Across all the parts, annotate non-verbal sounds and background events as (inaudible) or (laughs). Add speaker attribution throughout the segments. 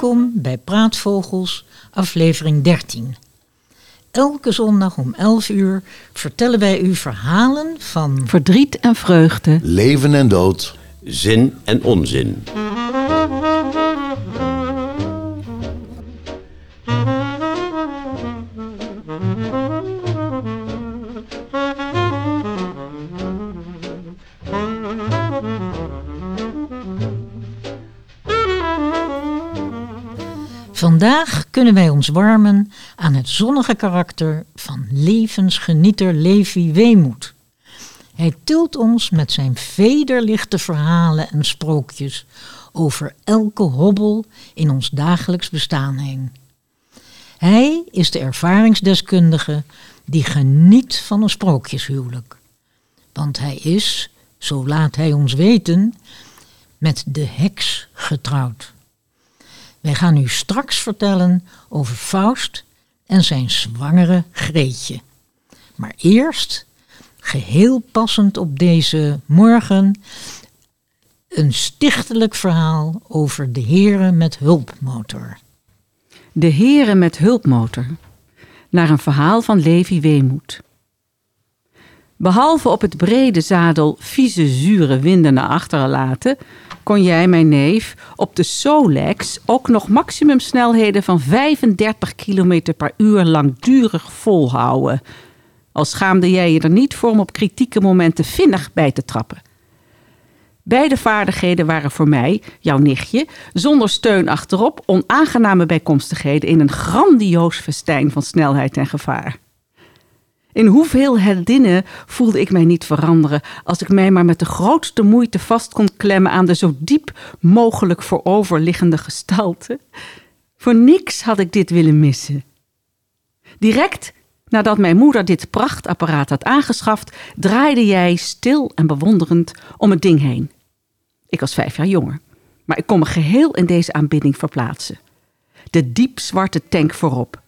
Speaker 1: Welkom bij Praatvogels, aflevering 13. Elke zondag om 11 uur vertellen wij u verhalen van
Speaker 2: Verdriet en vreugde.
Speaker 3: Leven en dood.
Speaker 4: Zin en onzin.
Speaker 1: Kunnen wij ons warmen aan het zonnige karakter van levensgenieter Levi Weemoed. Hij tilt ons met zijn vederlichte verhalen en sprookjes over elke hobbel in ons dagelijks bestaan heen. Hij is de ervaringsdeskundige die geniet van een sprookjeshuwelijk. Want hij is, zo laat hij ons weten, met de heks getrouwd. Wij gaan u straks vertellen over Faust en zijn zwangere Greetje. Maar eerst, geheel passend op deze morgen, een stichtelijk verhaal over de heren met hulpmotor.
Speaker 2: De heren met hulpmotor. Naar een verhaal van Levi Weemoed. Behalve op het brede zadel vieze zure winden naar achteren laten, kon jij, mijn neef, op de Solex ook nog maximumsnelheden van 35 km per uur langdurig volhouden. Al schaamde jij je er niet voor om op kritieke momenten vinnig bij te trappen. Beide vaardigheden waren voor mij, jouw nichtje, zonder steun achterop, onaangename bijkomstigheden in een grandioos festijn van snelheid en gevaar. In hoeveel heldinnen voelde ik mij niet veranderen als ik mij maar met de grootste moeite vast kon klemmen aan de zo diep mogelijk vooroverliggende gestalte. Voor niks had ik dit willen missen. Direct nadat mijn moeder dit prachtapparaat had aangeschaft, draaide jij stil en bewonderend om het ding heen. Ik was vijf jaar jonger, maar ik kon me geheel in deze aanbidding verplaatsen. De diepzwarte tank voorop,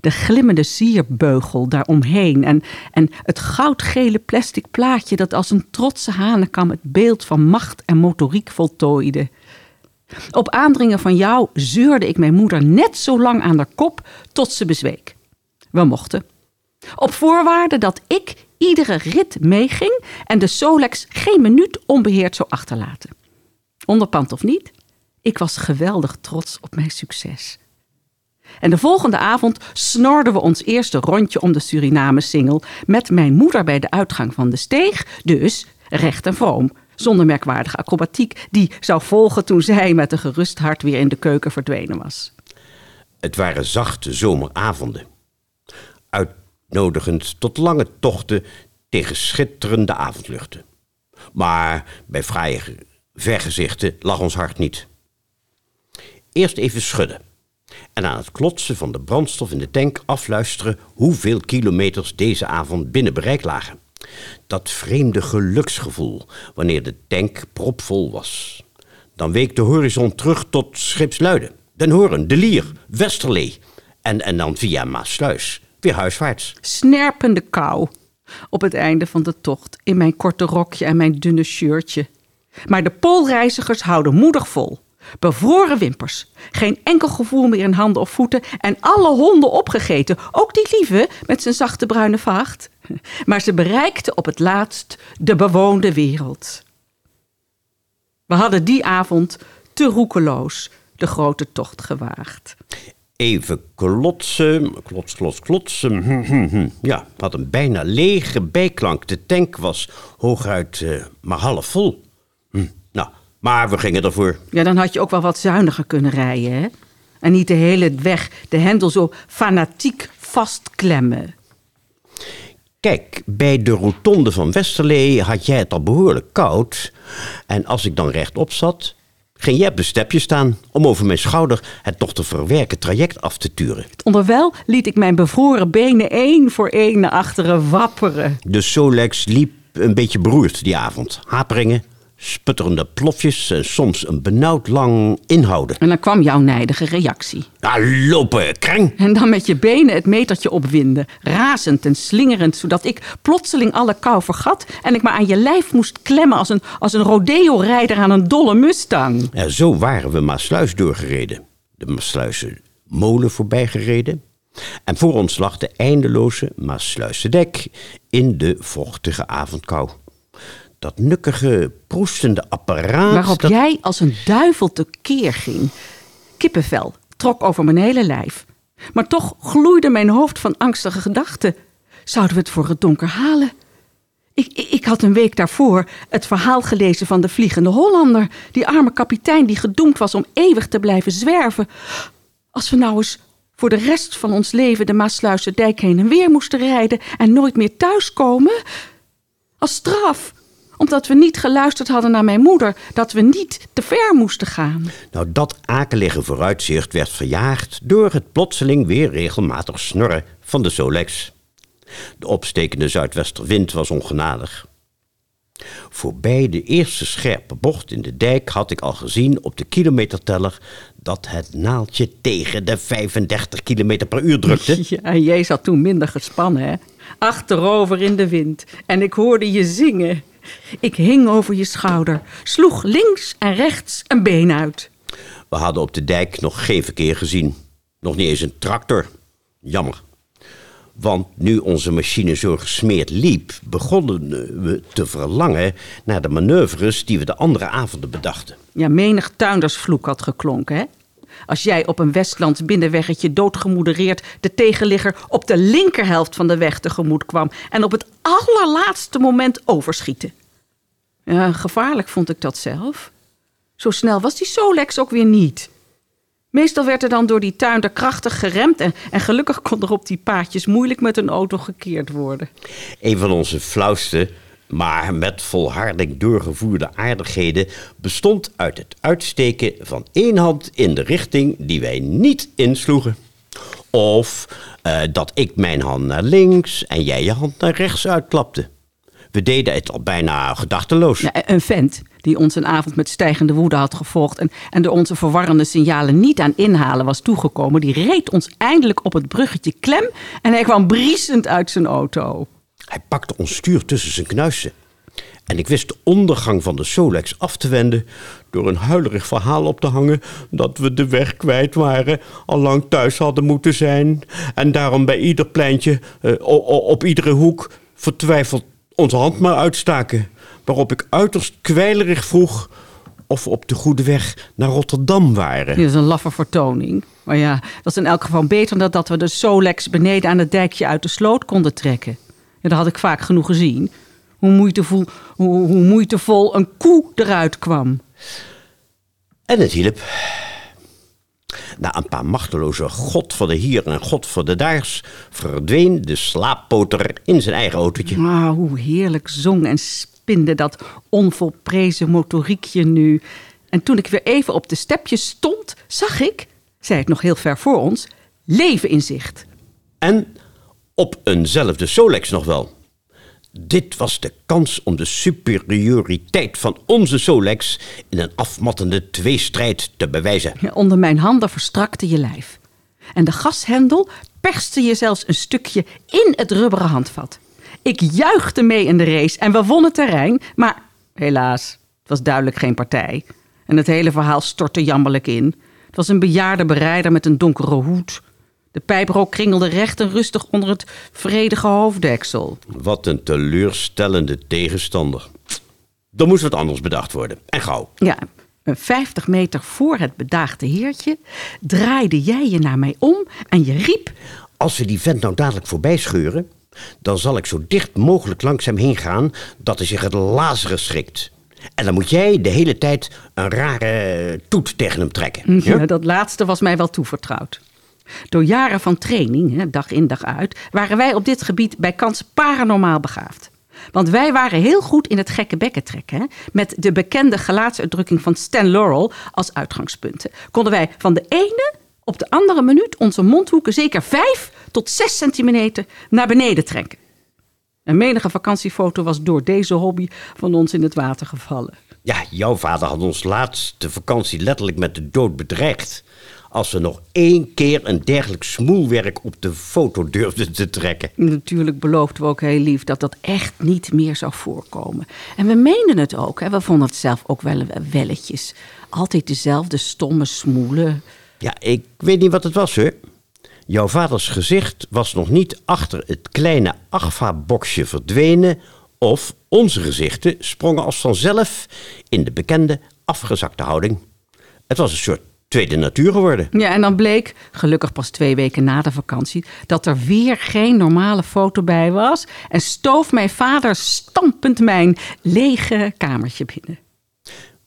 Speaker 2: de glimmende sierbeugel daaromheen en, en het goudgele plastic plaatje dat als een trotse hanekam het beeld van macht en motoriek voltooide. Op aandringen van jou zeurde ik mijn moeder net zo lang aan haar kop tot ze bezweek. We mochten. Op voorwaarde dat ik iedere rit meeging en de Solex geen minuut onbeheerd zou achterlaten. Onderpand of niet, ik was geweldig trots op mijn succes. En de volgende avond snorden we ons eerste rondje om de Suriname-singel met mijn moeder bij de uitgang van de steeg, dus recht en vroom, zonder merkwaardige acrobatiek die zou volgen toen zij met een gerust hart weer in de keuken verdwenen was.
Speaker 4: Het waren zachte zomeravonden. Uitnodigend tot lange tochten tegen schitterende avondluchten. Maar bij fraaie vergezichten lag ons hart niet. Eerst even schudden en aan het klotsen van de brandstof in de tank afluisteren hoeveel kilometers deze avond binnen bereik lagen. Dat vreemde geluksgevoel wanneer de tank propvol was. Dan week de horizon terug tot Schipsluiden, Den Hoorn, De Lier, Westerlee en, en dan via Maasluis weer huiswaarts.
Speaker 2: Snerpende kou op het einde van de tocht in mijn korte rokje en mijn dunne shirtje. Maar de poolreizigers houden moedig vol. Bevroren wimpers, geen enkel gevoel meer in handen of voeten en alle honden opgegeten, ook die lieve met zijn zachte bruine vacht. (laughs) Maar ze bereikten op het laatst de bewoonde wereld. We hadden die avond te roekeloos de grote tocht gewaagd.
Speaker 4: Even klotsen, klots, klots, klotsen. Hm, hm, hm. Ja, had een bijna lege bijklank. De tank was hooguit uh, maar half vol. Maar we gingen ervoor.
Speaker 2: Ja, dan had je ook wel wat zuiniger kunnen rijden, hè? En niet de hele weg de hendel zo fanatiek vastklemmen.
Speaker 4: Kijk, bij de rotonde van Westerlee had jij het al behoorlijk koud. En als ik dan rechtop zat, ging jij op de stepje staan om over mijn schouder het nog te verwerken traject af te turen.
Speaker 2: Onderwijl liet ik mijn bevroren benen één voor één naar achteren wapperen.
Speaker 4: De Solex liep een beetje beroerd die avond. Haperingen, sputterende plofjes en soms een benauwd lang inhouden.
Speaker 2: En dan kwam jouw nijdige reactie.
Speaker 4: Nou, lopen, kreng!
Speaker 2: En dan met je benen het metertje opwinden, razend en slingerend, zodat ik plotseling alle kou vergat en ik me aan je lijf moest klemmen als een, als een rodeo-rijder aan een dolle mustang.
Speaker 4: Ja, zo waren we Maasluis doorgereden. De Maasluise molen voorbijgereden. En voor ons lag de eindeloze Maasluisse dek in de vochtige avondkou. Dat nukkige, proestende apparaat...
Speaker 2: Waarop
Speaker 4: dat...
Speaker 2: jij als een duivel tekeer ging. Kippenvel trok over mijn hele lijf. Maar toch gloeide mijn hoofd van angstige gedachten. Zouden we het voor het donker halen? Ik, ik, ik had een week daarvoor het verhaal gelezen van de Vliegende Hollander. Die arme kapitein die gedoemd was om eeuwig te blijven zwerven. Als we nou eens voor de rest van ons leven de Maasluise dijk heen en weer moesten rijden en nooit meer thuiskomen. Als straf, omdat we niet geluisterd hadden naar mijn moeder, dat we niet te ver moesten gaan.
Speaker 4: Nou, dat akelige vooruitzicht werd verjaagd door het plotseling weer regelmatig snorren van de Solex. De opstekende zuidwesterwind was ongenadig. Voorbij de eerste scherpe bocht in de dijk had ik al gezien op de kilometerteller dat het naaldje tegen de 35 km per uur drukte. (laughs)
Speaker 2: Ja, jij zat toen minder gespannen, hè? Achterover in de wind. En ik hoorde je zingen. Ik hing over je schouder, sloeg links en rechts een been uit.
Speaker 4: We hadden op de dijk nog geen verkeer gezien. Nog niet eens een tractor. Jammer. Want nu onze machine zo gesmeerd liep, begonnen we te verlangen naar de manoeuvres die we de andere avonden bedachten.
Speaker 2: Ja, menig tuindersvloek had geklonken, hè? Als jij op een Westlands binnenweggetje doodgemoedereerd de tegenligger op de linkerhelft van de weg tegemoet kwam en op het allerlaatste moment overschieten. Ja, gevaarlijk vond ik dat zelf. Zo snel was die Solex ook weer niet. Meestal werd er dan door die tuinder krachtig geremd en, en gelukkig kon er op die paadjes moeilijk met een auto gekeerd worden.
Speaker 4: Een van onze flauwste, maar met volharding doorgevoerde aardigheden bestond uit het uitsteken van één hand in de richting die wij niet insloegen. Of eh, dat ik mijn hand naar links en jij je hand naar rechts uitklapte. We deden het al bijna gedachteloos.
Speaker 2: Een vent die ons een avond met stijgende woede had gevolgd en, en door onze verwarrende signalen niet aan inhalen was toegekomen, die reed ons eindelijk op het bruggetje klem en hij kwam briesend uit zijn auto.
Speaker 4: Hij pakte ons stuur tussen zijn knuisten. En ik wist de ondergang van de Solex af te wenden door een huilerig verhaal op te hangen dat we de weg kwijt waren, al lang thuis hadden moeten zijn en daarom bij ieder pleintje, eh, op iedere hoek, vertwijfeld onze hand maar uitstaken. Waarop ik uiterst kwijlerig vroeg of we op de goede weg naar Rotterdam waren.
Speaker 2: Dit is een laffe vertoning. Maar ja, dat is in elk geval beter dan dat we de Solex beneden aan het dijkje uit de sloot konden trekken. Ja, dat had ik vaak genoeg gezien. Hoe moeitevol, hoe, hoe moeitevol een koe eruit kwam.
Speaker 4: En het hielp. Na een paar machteloze god voor de hier en god voor de daars verdween de slaappoter in zijn eigen autootje.
Speaker 2: Ah, hoe heerlijk zong en spinde dat onvolprezen motoriekje nu. En toen ik weer even op de stepjes stond, zag ik, zei het nog heel ver voor ons, leven in zicht.
Speaker 4: En op eenzelfde Solex nog wel. Dit was de kans om de superioriteit van onze Solex in een afmattende tweestrijd te bewijzen.
Speaker 2: Onder mijn handen verstrakte je lijf. En de gashendel perste je zelfs een stukje in het rubberen handvat. Ik juichte mee in de race en we wonnen terrein, maar helaas, het was duidelijk geen partij. En het hele verhaal stortte jammerlijk in. Het was een bejaarde berijder met een donkere hoed. De pijprook kringelde recht en rustig onder het vredige hoofddeksel.
Speaker 4: Wat een teleurstellende tegenstander. Dan moest wat anders bedacht worden. En gauw.
Speaker 2: Ja, een 50 meter voor het bedaagde heertje draaide jij je naar mij om en je riep...
Speaker 4: Als we die vent nou dadelijk voorbij scheuren, dan zal ik zo dicht mogelijk langs hem heen gaan dat hij zich het lazeren schrikt. En dan moet jij de hele tijd een rare toet tegen hem trekken.
Speaker 2: Ja, dat laatste was mij wel toevertrouwd. Door jaren van training, dag in dag uit, waren wij op dit gebied bij kans paranormaal begaafd. Want wij waren heel goed in het gekke bekken trekken. Met de bekende gelaatsuitdrukking van Stan Laurel als uitgangspunten. Konden wij van de ene op de andere minuut onze mondhoeken zeker 5 tot 6 centimeter naar beneden trekken. Een menige vakantiefoto was door deze hobby van ons in het water gevallen.
Speaker 4: Ja, jouw vader had ons laatste vakantie letterlijk met de dood bedreigd. Als we nog één keer een dergelijk smoelwerk op de foto durfden te trekken.
Speaker 2: Natuurlijk beloofden we ook heel lief dat dat echt niet meer zou voorkomen. En we meenden het ook. Hè? We vonden het zelf ook wel welletjes. Altijd dezelfde stomme smoelen.
Speaker 4: Ja, ik weet niet wat het was hoor. Jouw vaders gezicht was nog niet achter het kleine Agfa-boxje verdwenen... of onze gezichten sprongen als vanzelf in de bekende afgezakte houding. Het was een soort tweede natuur geworden.
Speaker 2: Ja, en dan bleek, gelukkig pas twee weken na de vakantie, dat er weer geen normale foto bij was. En stoof mijn vader stampend mijn lege kamertje binnen.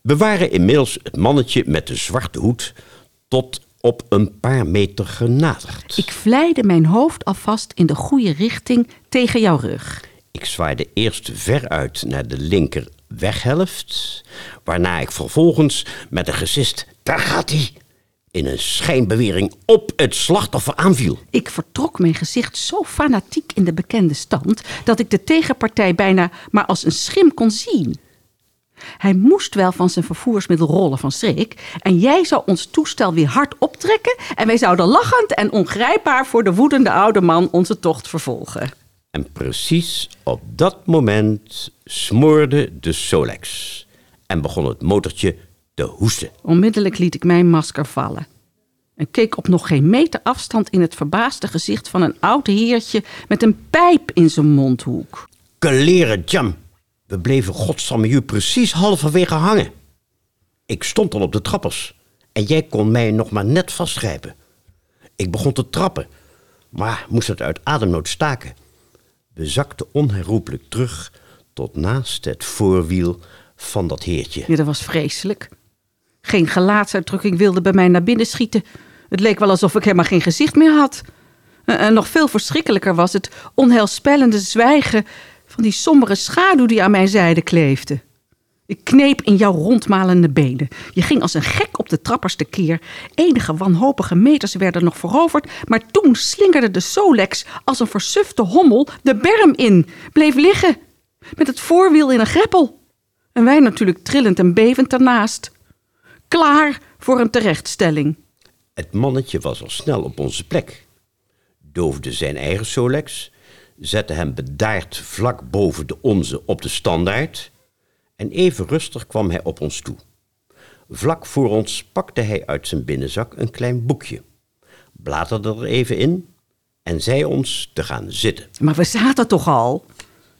Speaker 4: We waren inmiddels het mannetje met de zwarte hoed tot op een paar meter genaderd.
Speaker 2: Ik vlijde mijn hoofd alvast in de goede richting tegen jouw rug.
Speaker 4: Ik zwaaide eerst veruit naar de linker weghelft, waarna ik vervolgens met een gesist, daar gaat hij, in een schijnbewering op het slachtoffer aanviel.
Speaker 2: Ik vertrok mijn gezicht zo fanatiek in de bekende stand dat ik de tegenpartij bijna maar als een schim kon zien. Hij moest wel van zijn vervoersmiddel rollen van schrik. En jij zou ons toestel weer hard optrekken. En wij zouden lachend en ongrijpbaar voor de woedende oude man onze tocht vervolgen.
Speaker 4: En precies op dat moment smoorde de Solex. En begon het motortje te hoesten.
Speaker 2: Onmiddellijk liet ik mijn masker vallen. En keek op nog geen meter afstand in het verbaasde gezicht van een oud heertje met een pijp in zijn mondhoek.
Speaker 4: Keleren jam. We bleven godsamme precies halverwege hangen. Ik stond al op de trappers en jij kon mij nog maar net vastgrijpen. Ik begon te trappen, maar moest het uit ademnood staken. We zakten onherroepelijk terug tot naast het voorwiel van dat heertje.
Speaker 2: Ja, dat was vreselijk. Geen gelaatsuitdrukking wilde bij mij naar binnen schieten. Het leek wel alsof ik helemaal geen gezicht meer had. En nog veel verschrikkelijker was het onheilspellende zwijgen van die sombere schaduw die aan mijn zijde kleefde. Ik kneep in jouw rondmalende benen. Je ging als een gek op de trappers tekeer. Enige wanhopige meters werden nog veroverd, maar toen slingerde de Solex als een versufte hommel de berm in, bleef liggen, met het voorwiel in een greppel. En wij natuurlijk trillend en bevend ernaast. Klaar voor een terechtstelling.
Speaker 4: Het mannetje was al snel op onze plek, doofde zijn eigen Solex, zette hem bedaard vlak boven de onze op de standaard en even rustig kwam hij op ons toe. Vlak voor ons pakte hij uit zijn binnenzak een klein boekje, bladerde er even in en zei ons te gaan zitten.
Speaker 2: Maar we zaten toch al?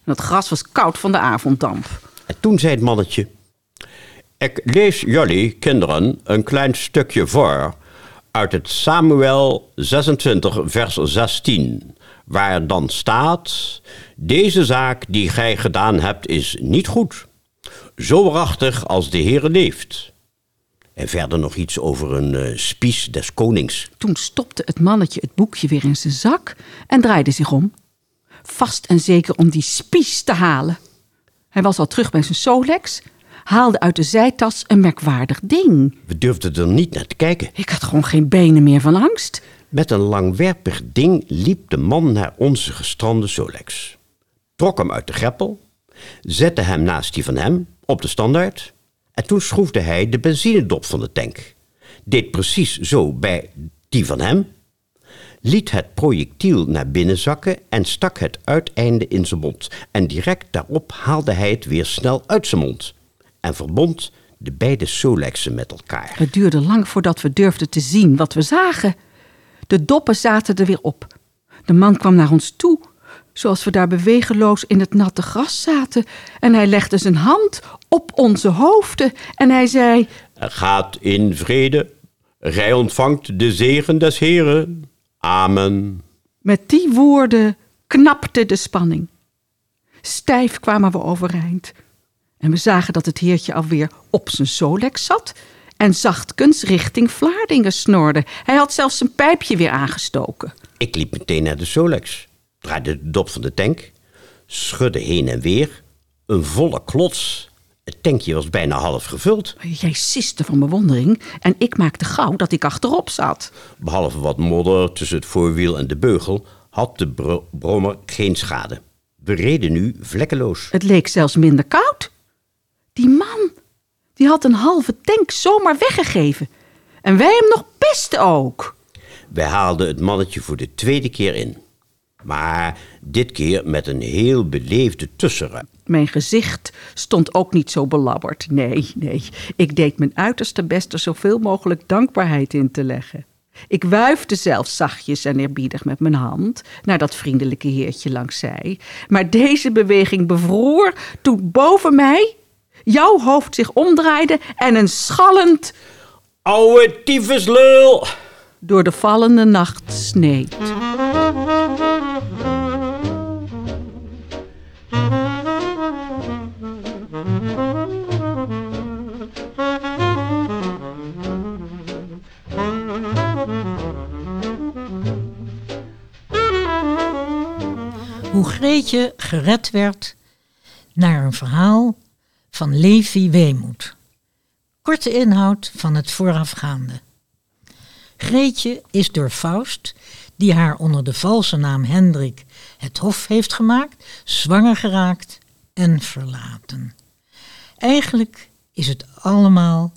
Speaker 2: Het gras was koud van de avonddamp.
Speaker 4: En toen zei het mannetje: Ik lees jullie, kinderen, een klein stukje voor uit het Samuel 26, vers 16, waar dan staat: Deze zaak die gij gedaan hebt is niet goed, zo waarachtig als de Heere leeft. En verder nog iets over een uh, spies des konings.
Speaker 2: Toen stopte het mannetje het boekje weer in zijn zak en draaide zich om. Vast en zeker om die spies te halen. Hij was al terug bij zijn Solex, haalde uit de zijtas een merkwaardig ding.
Speaker 4: We durfden er niet naar te kijken.
Speaker 2: Ik had gewoon geen benen meer van angst.
Speaker 4: Met een langwerpig ding liep de man naar onze gestrande Solex. Trok hem uit de greppel, zette hem naast die van hem op de standaard en toen schroefde hij de benzinedop van de tank. Deed precies zo bij die van hem, liet het projectiel naar binnen zakken en stak het uiteinde in zijn mond. En direct daarop haalde hij het weer snel uit zijn mond en verbond de beide Solexen met elkaar.
Speaker 2: Het duurde lang voordat we durfden te zien wat we zagen. De doppen zaten er weer op. De man kwam naar ons toe, zoals we daar bewegeloos in het natte gras zaten. En hij legde zijn hand op onze hoofden en hij zei...
Speaker 4: Gaat in vrede, gij ontvangt de zegen des Heren. Amen.
Speaker 2: Met die woorden knapte de spanning. Stijf kwamen we overeind. En we zagen dat het heertje alweer op zijn solex zat en zachtkens richting Vlaardingen snorde. Hij had zelfs zijn pijpje weer aangestoken.
Speaker 4: Ik liep meteen naar de Solex, draaide de dop van de tank, schudde heen en weer. Een volle klots. Het tankje was bijna half gevuld.
Speaker 2: Jij siste van bewondering en ik maakte gauw dat ik achterop zat.
Speaker 4: Behalve wat modder tussen het voorwiel en de beugel had de bro- brommer geen schade. We reden nu vlekkeloos.
Speaker 2: Het leek zelfs minder koud. Die man, die had een halve tank zomaar weggegeven. En wij hem nog pesten ook.
Speaker 4: Wij haalden het mannetje voor de tweede keer in. Maar dit keer met een heel beleefde tussenruim.
Speaker 2: Mijn gezicht stond ook niet zo belabberd. Nee, nee. Ik deed mijn uiterste best er zoveel mogelijk dankbaarheid in te leggen. Ik wuifde zelfs zachtjes en eerbiedig met mijn hand naar dat vriendelijke heertje langs zij. Maar deze beweging bevroor toen boven mij jouw hoofd zich omdraaide en een schallend
Speaker 4: Oude tyfuslul!
Speaker 2: door de vallende nacht sneed.
Speaker 1: Hoe Greetje gered werd naar een verhaal van Levi Weemoed. Korte inhoud van het voorafgaande. Greetje is door Faust, die haar onder de valse naam Hendrik het hof heeft gemaakt, zwanger geraakt en verlaten. Eigenlijk is het allemaal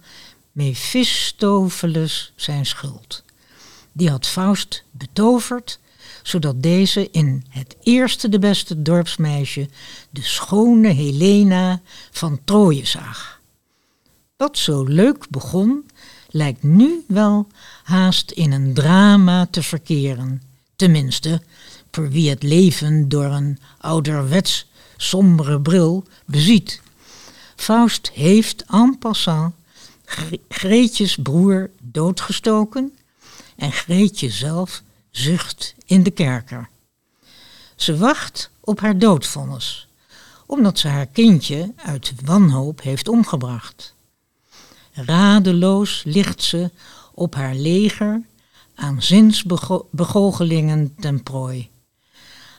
Speaker 1: Mephistopheles zijn schuld. Die had Faust betoverd, zodat deze in het eerste de beste dorpsmeisje de schone Helena van Troje zag. Wat zo leuk begon, lijkt nu wel haast in een drama te verkeren. Tenminste, voor wie het leven door een ouderwets sombere bril beziet. Faust heeft en passant Gre- Greetjes broer doodgestoken en Greetje zelf zucht in de kerker. Ze wacht op haar doodvonnis, omdat ze haar kindje uit wanhoop heeft omgebracht. Radeloos ligt ze op haar leger aan zinsbegoogelingen ten prooi.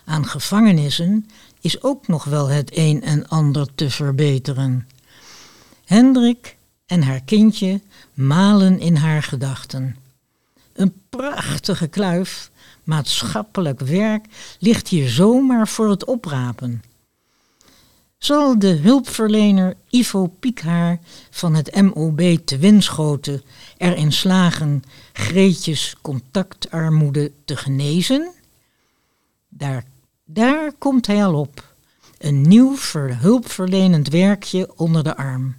Speaker 1: Aan gevangenissen is ook nog wel het een en ander te verbeteren. Hendrik en haar kindje malen in haar gedachten. Een prachtige kluif, maatschappelijk werk, ligt hier zomaar voor het oprapen. Zal de hulpverlener Ivo Piekhaar van het MOB te Winschoten erin slagen Greetjes contactarmoede te genezen? Daar, daar komt hij al op. Een nieuw ver- hulpverlenend werkje onder de arm.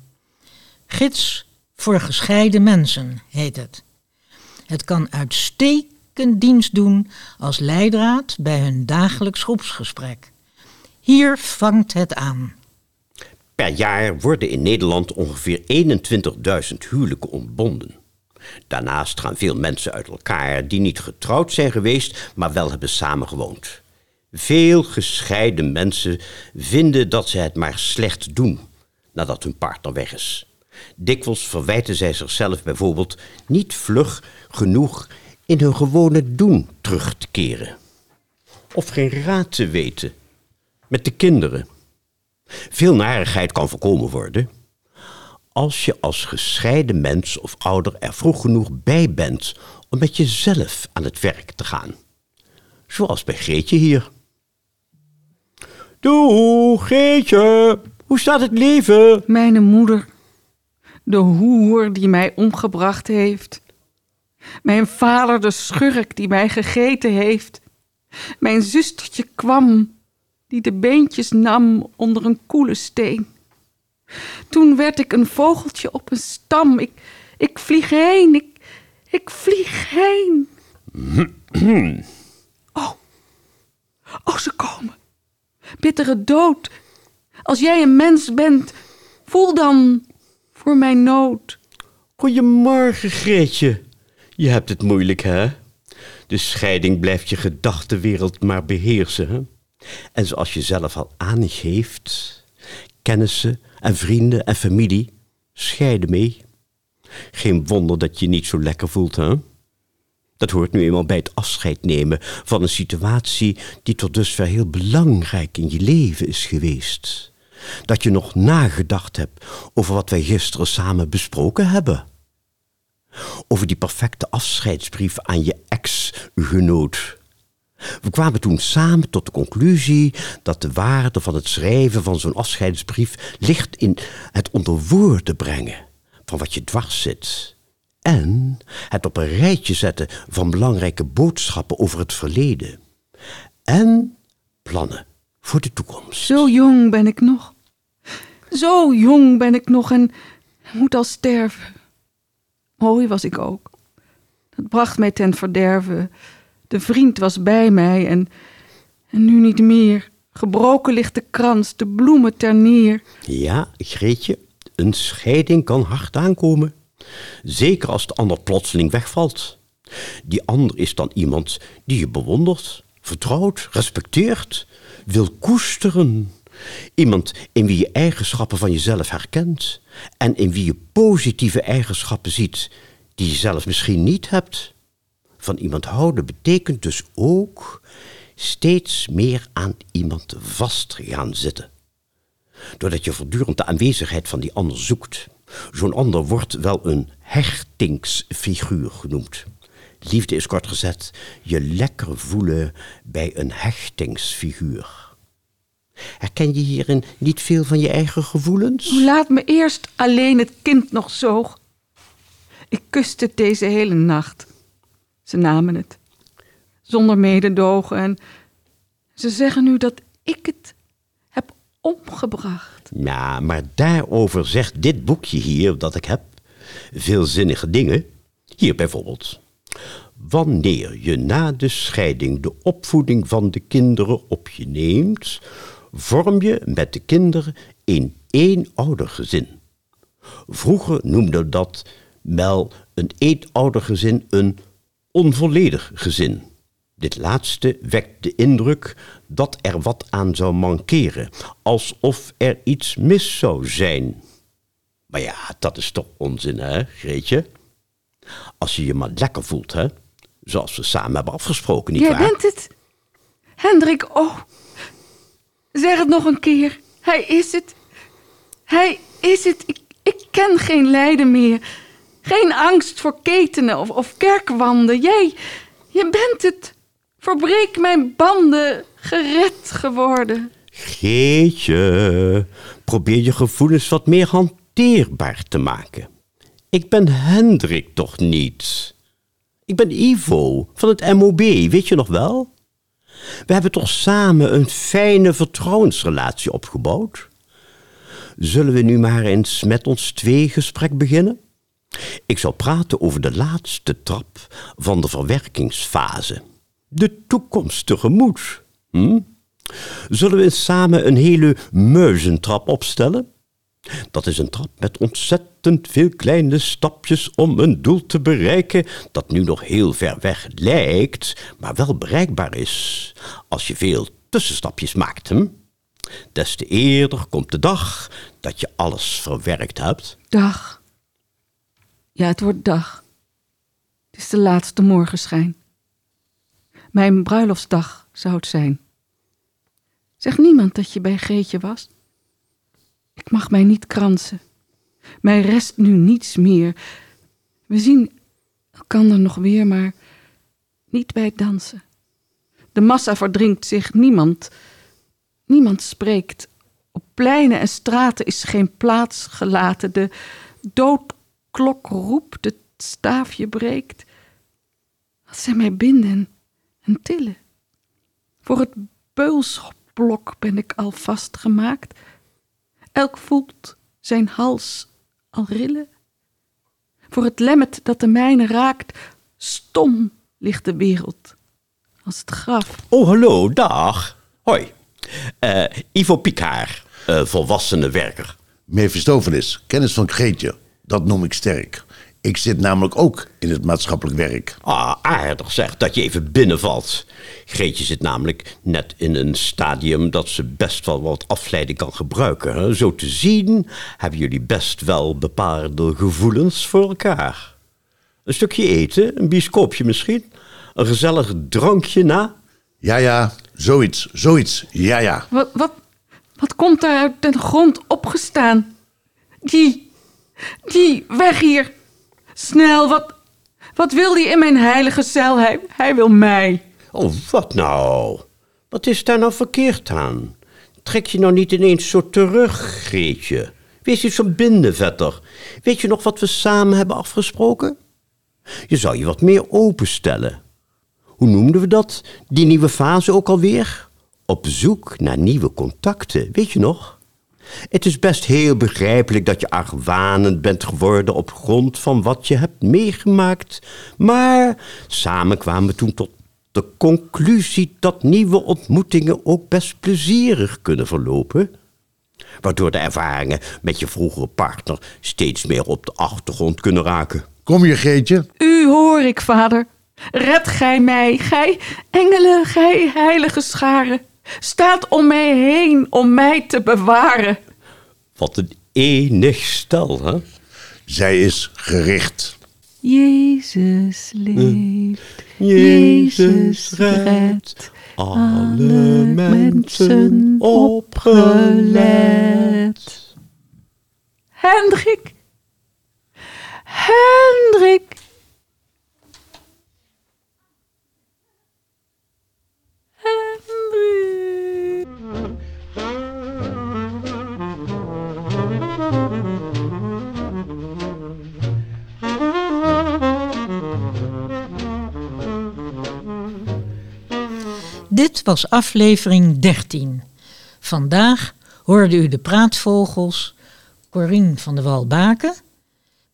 Speaker 1: Gids voor gescheiden mensen heet het. Het kan uitstekend dienst doen als leidraad bij hun dagelijks groepsgesprek. Hier vangt het aan.
Speaker 4: Per jaar worden in Nederland ongeveer 21.000 huwelijken ontbonden. Daarnaast gaan veel mensen uit elkaar die niet getrouwd zijn geweest, maar wel hebben samengewoond. Veel gescheiden mensen vinden dat ze het maar slecht doen nadat hun partner weg is. Dikwijls verwijten zij zichzelf bijvoorbeeld niet vlug genoeg in hun gewone doen terug te keren. Of geen raad te weten met de kinderen. Veel narigheid kan voorkomen worden als je als gescheiden mens of ouder er vroeg genoeg bij bent om met jezelf aan het werk te gaan. Zoals bij Greetje hier. Doe, Greetje, hoe staat het leven?
Speaker 2: Mijn moeder, de hoer die mij omgebracht heeft. Mijn vader, de schurk die mij gegeten heeft. Mijn zustertje kwam, die de beentjes nam onder een koele steen. Toen werd ik een vogeltje op een stam. Ik, ik vlieg heen, ik, ik vlieg heen. Oh, oh, ze komen. Bittere dood. Als jij een mens bent, voel dan voor mijn nood.
Speaker 4: Goedemorgen, Greetje. Je hebt het moeilijk, hè? De scheiding blijft je gedachtenwereld maar beheersen, hè? En zoals je zelf al aangeeft, kennissen en vrienden en familie scheiden mee. Geen wonder dat je niet zo lekker voelt, hè? Dat hoort nu eenmaal bij het afscheid nemen van een situatie die tot dusver heel belangrijk in je leven is geweest. Dat je nog nagedacht hebt over wat wij gisteren samen besproken hebben. Over die perfecte afscheidsbrief aan je ex-genoot. We kwamen toen samen tot de conclusie dat de waarde van het schrijven van zo'n afscheidsbrief ligt in het onder woorden brengen van wat je dwars zit. En het op een rijtje zetten van belangrijke boodschappen over het verleden. En plannen voor de toekomst.
Speaker 2: Zo jong ben ik nog. Zo jong ben ik nog en moet al sterven. Mooi was ik ook. Dat bracht mij ten verderven. De vriend was bij mij en, en nu niet meer. Gebroken ligt de krans, de bloemen ter neer.
Speaker 4: Ja, Greetje, een scheiding kan hard aankomen. Zeker als de ander plotseling wegvalt. Die ander is dan iemand die je bewondert, vertrouwt, respecteert, wil koesteren. Iemand in wie je eigenschappen van jezelf herkent en in wie je positieve eigenschappen ziet die je zelf misschien niet hebt. Van iemand houden betekent dus ook steeds meer aan iemand vast gaan zitten. Doordat je voortdurend de aanwezigheid van die ander zoekt. Zo'n ander wordt wel een hechtingsfiguur genoemd. Liefde is kort gezet je lekker voelen bij een hechtingsfiguur. Herken je hierin niet veel van je eigen gevoelens?
Speaker 2: Laat me eerst alleen het kind nog zoog. Ik kuste het deze hele nacht. Ze namen het. Zonder mededogen en ze zeggen nu dat ik het heb omgebracht.
Speaker 4: Ja, maar daarover zegt dit boekje hier dat ik heb veelzinnige dingen. Hier bijvoorbeeld. Wanneer je na de scheiding de opvoeding van de kinderen op je neemt, vorm je met de kinderen een eenoudergezin. Vroeger noemde dat wel een eenoudergezin een onvolledig gezin. Dit laatste wekt de indruk dat er wat aan zou mankeren, alsof er iets mis zou zijn. Maar ja, dat is toch onzin, hè, Greetje? Als je je maar lekker voelt, hè? Zoals we samen hebben afgesproken, nietwaar?
Speaker 2: Jij bent het. Hendrik, oh. Zeg het nog een keer. Hij is het. Hij is het. Ik, ik ken geen lijden meer. Geen angst voor ketenen of, of kerkwanden. Jij, je bent het. Verbreek mijn banden. Gered geworden.
Speaker 4: Geetje, probeer je gevoelens wat meer hanteerbaar te maken. Ik ben Hendrik toch niet? Ik ben Ivo van het MOB, weet je nog wel? We hebben toch samen een fijne vertrouwensrelatie opgebouwd? Zullen we nu maar eens met ons twee gesprek beginnen? Ik zal praten over de laatste trap van de verwerkingsfase. De toekomst tegemoet. Hm? Zullen we samen een hele muizentrap opstellen? Dat is een trap met ontzettend veel kleine stapjes om een doel te bereiken dat nu nog heel ver weg lijkt, maar wel bereikbaar is. Als je veel tussenstapjes maakt, hm? des te eerder komt de dag dat je alles verwerkt hebt.
Speaker 2: Dag. Ja, het wordt dag. Het is de laatste morgenschijn. Mijn bruiloftsdag zou het zijn. Zeg niemand dat je bij Geetje was? Ik mag mij niet kransen. Mij rest nu niets meer. We zien elkander nog weer, maar niet bij het dansen. De massa verdringt zich, niemand, niemand spreekt. Op pleinen en straten is geen plaats gelaten. De doodklok roept, het staafje breekt. Wat zij mij binden en tillen. Voor het beulsblok ben ik al vastgemaakt. Elk voelt zijn hals al rillen. Voor het lemmet dat de mijne raakt, stom ligt de wereld als het graf.
Speaker 4: Oh, hallo, dag. Hoi. Eh, Ivo Pikaar, uh, volwassene werker.
Speaker 3: Mephistopheles, kennis van Greetje, dat noem ik sterk. Ik zit namelijk ook in het maatschappelijk werk.
Speaker 4: Ah, aardig zeg, dat je even binnenvalt. Greetje zit namelijk net in een stadium dat ze best wel wat afleiding kan gebruiken. hè. Zo te zien hebben jullie best wel bepaalde gevoelens voor elkaar. Een stukje eten, een bioscoopje misschien, een gezellig drankje na.
Speaker 3: Ja, ja, zoiets, zoiets. Ja, ja.
Speaker 2: Wat, wat, wat komt daar uit de grond opgestaan? Die, die, weg hier. Snel, wat, wat wil die in mijn heilige cel? Hij, hij wil mij.
Speaker 4: Oh, wat nou? Wat is daar nou verkeerd aan? Trek je nou niet ineens zo terug, Greetje? Wees niet zo'n bindenvetter. Weet je nog wat we samen hebben afgesproken? Je zou je wat meer openstellen. Hoe noemden we dat, die nieuwe fase ook alweer? Op zoek naar nieuwe contacten, weet je nog? Het is best heel begrijpelijk dat je argwanend bent geworden op grond van wat je hebt meegemaakt. Maar samen kwamen we toen tot de conclusie dat nieuwe ontmoetingen ook best plezierig kunnen verlopen. Waardoor de ervaringen met je vroegere partner steeds meer op de achtergrond kunnen raken.
Speaker 3: Kom je, Geetje?
Speaker 2: U hoor ik, vader. Red gij mij, gij engelen, gij heilige scharen. Staat om mij heen om mij te bewaren.
Speaker 4: Wat een enig stel, hè?
Speaker 3: Zij is gericht.
Speaker 2: Jezus leeft,
Speaker 4: Jezus redt alle mensen opgelet.
Speaker 1: Was aflevering 13. Vandaag hoorde u de praatvogels Corine van de Walbaken,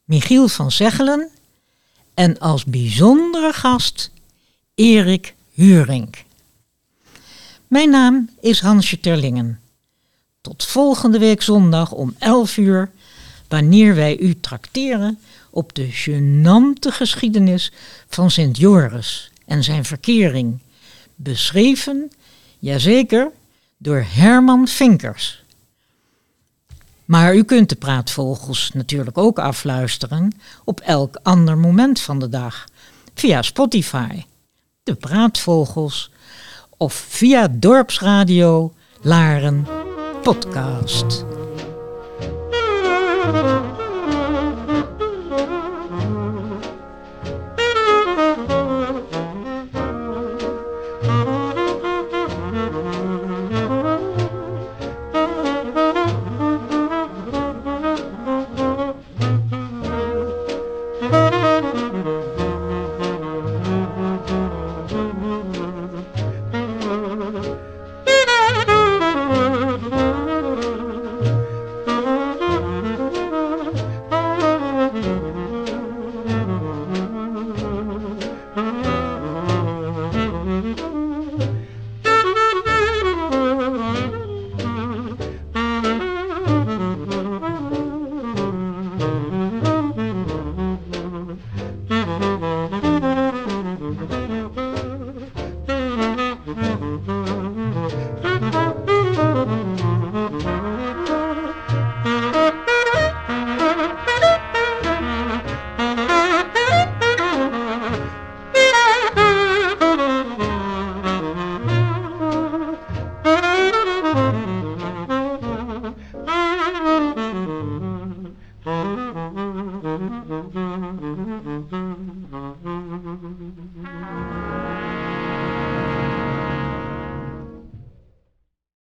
Speaker 1: Michiel van Zeggelen en als bijzondere gast Erik Huurink. Mijn naam is Hansje Terlingen. Tot volgende week zondag om 11 uur, wanneer wij u trakteren op de genante geschiedenis van Sint Joris en zijn verkering beschreven, jazeker, door Herman Vinkers. Maar u kunt de praatvogels natuurlijk ook afluisteren op elk ander moment van de dag via Spotify, de praatvogels of via Dorpsradio Laren Podcast.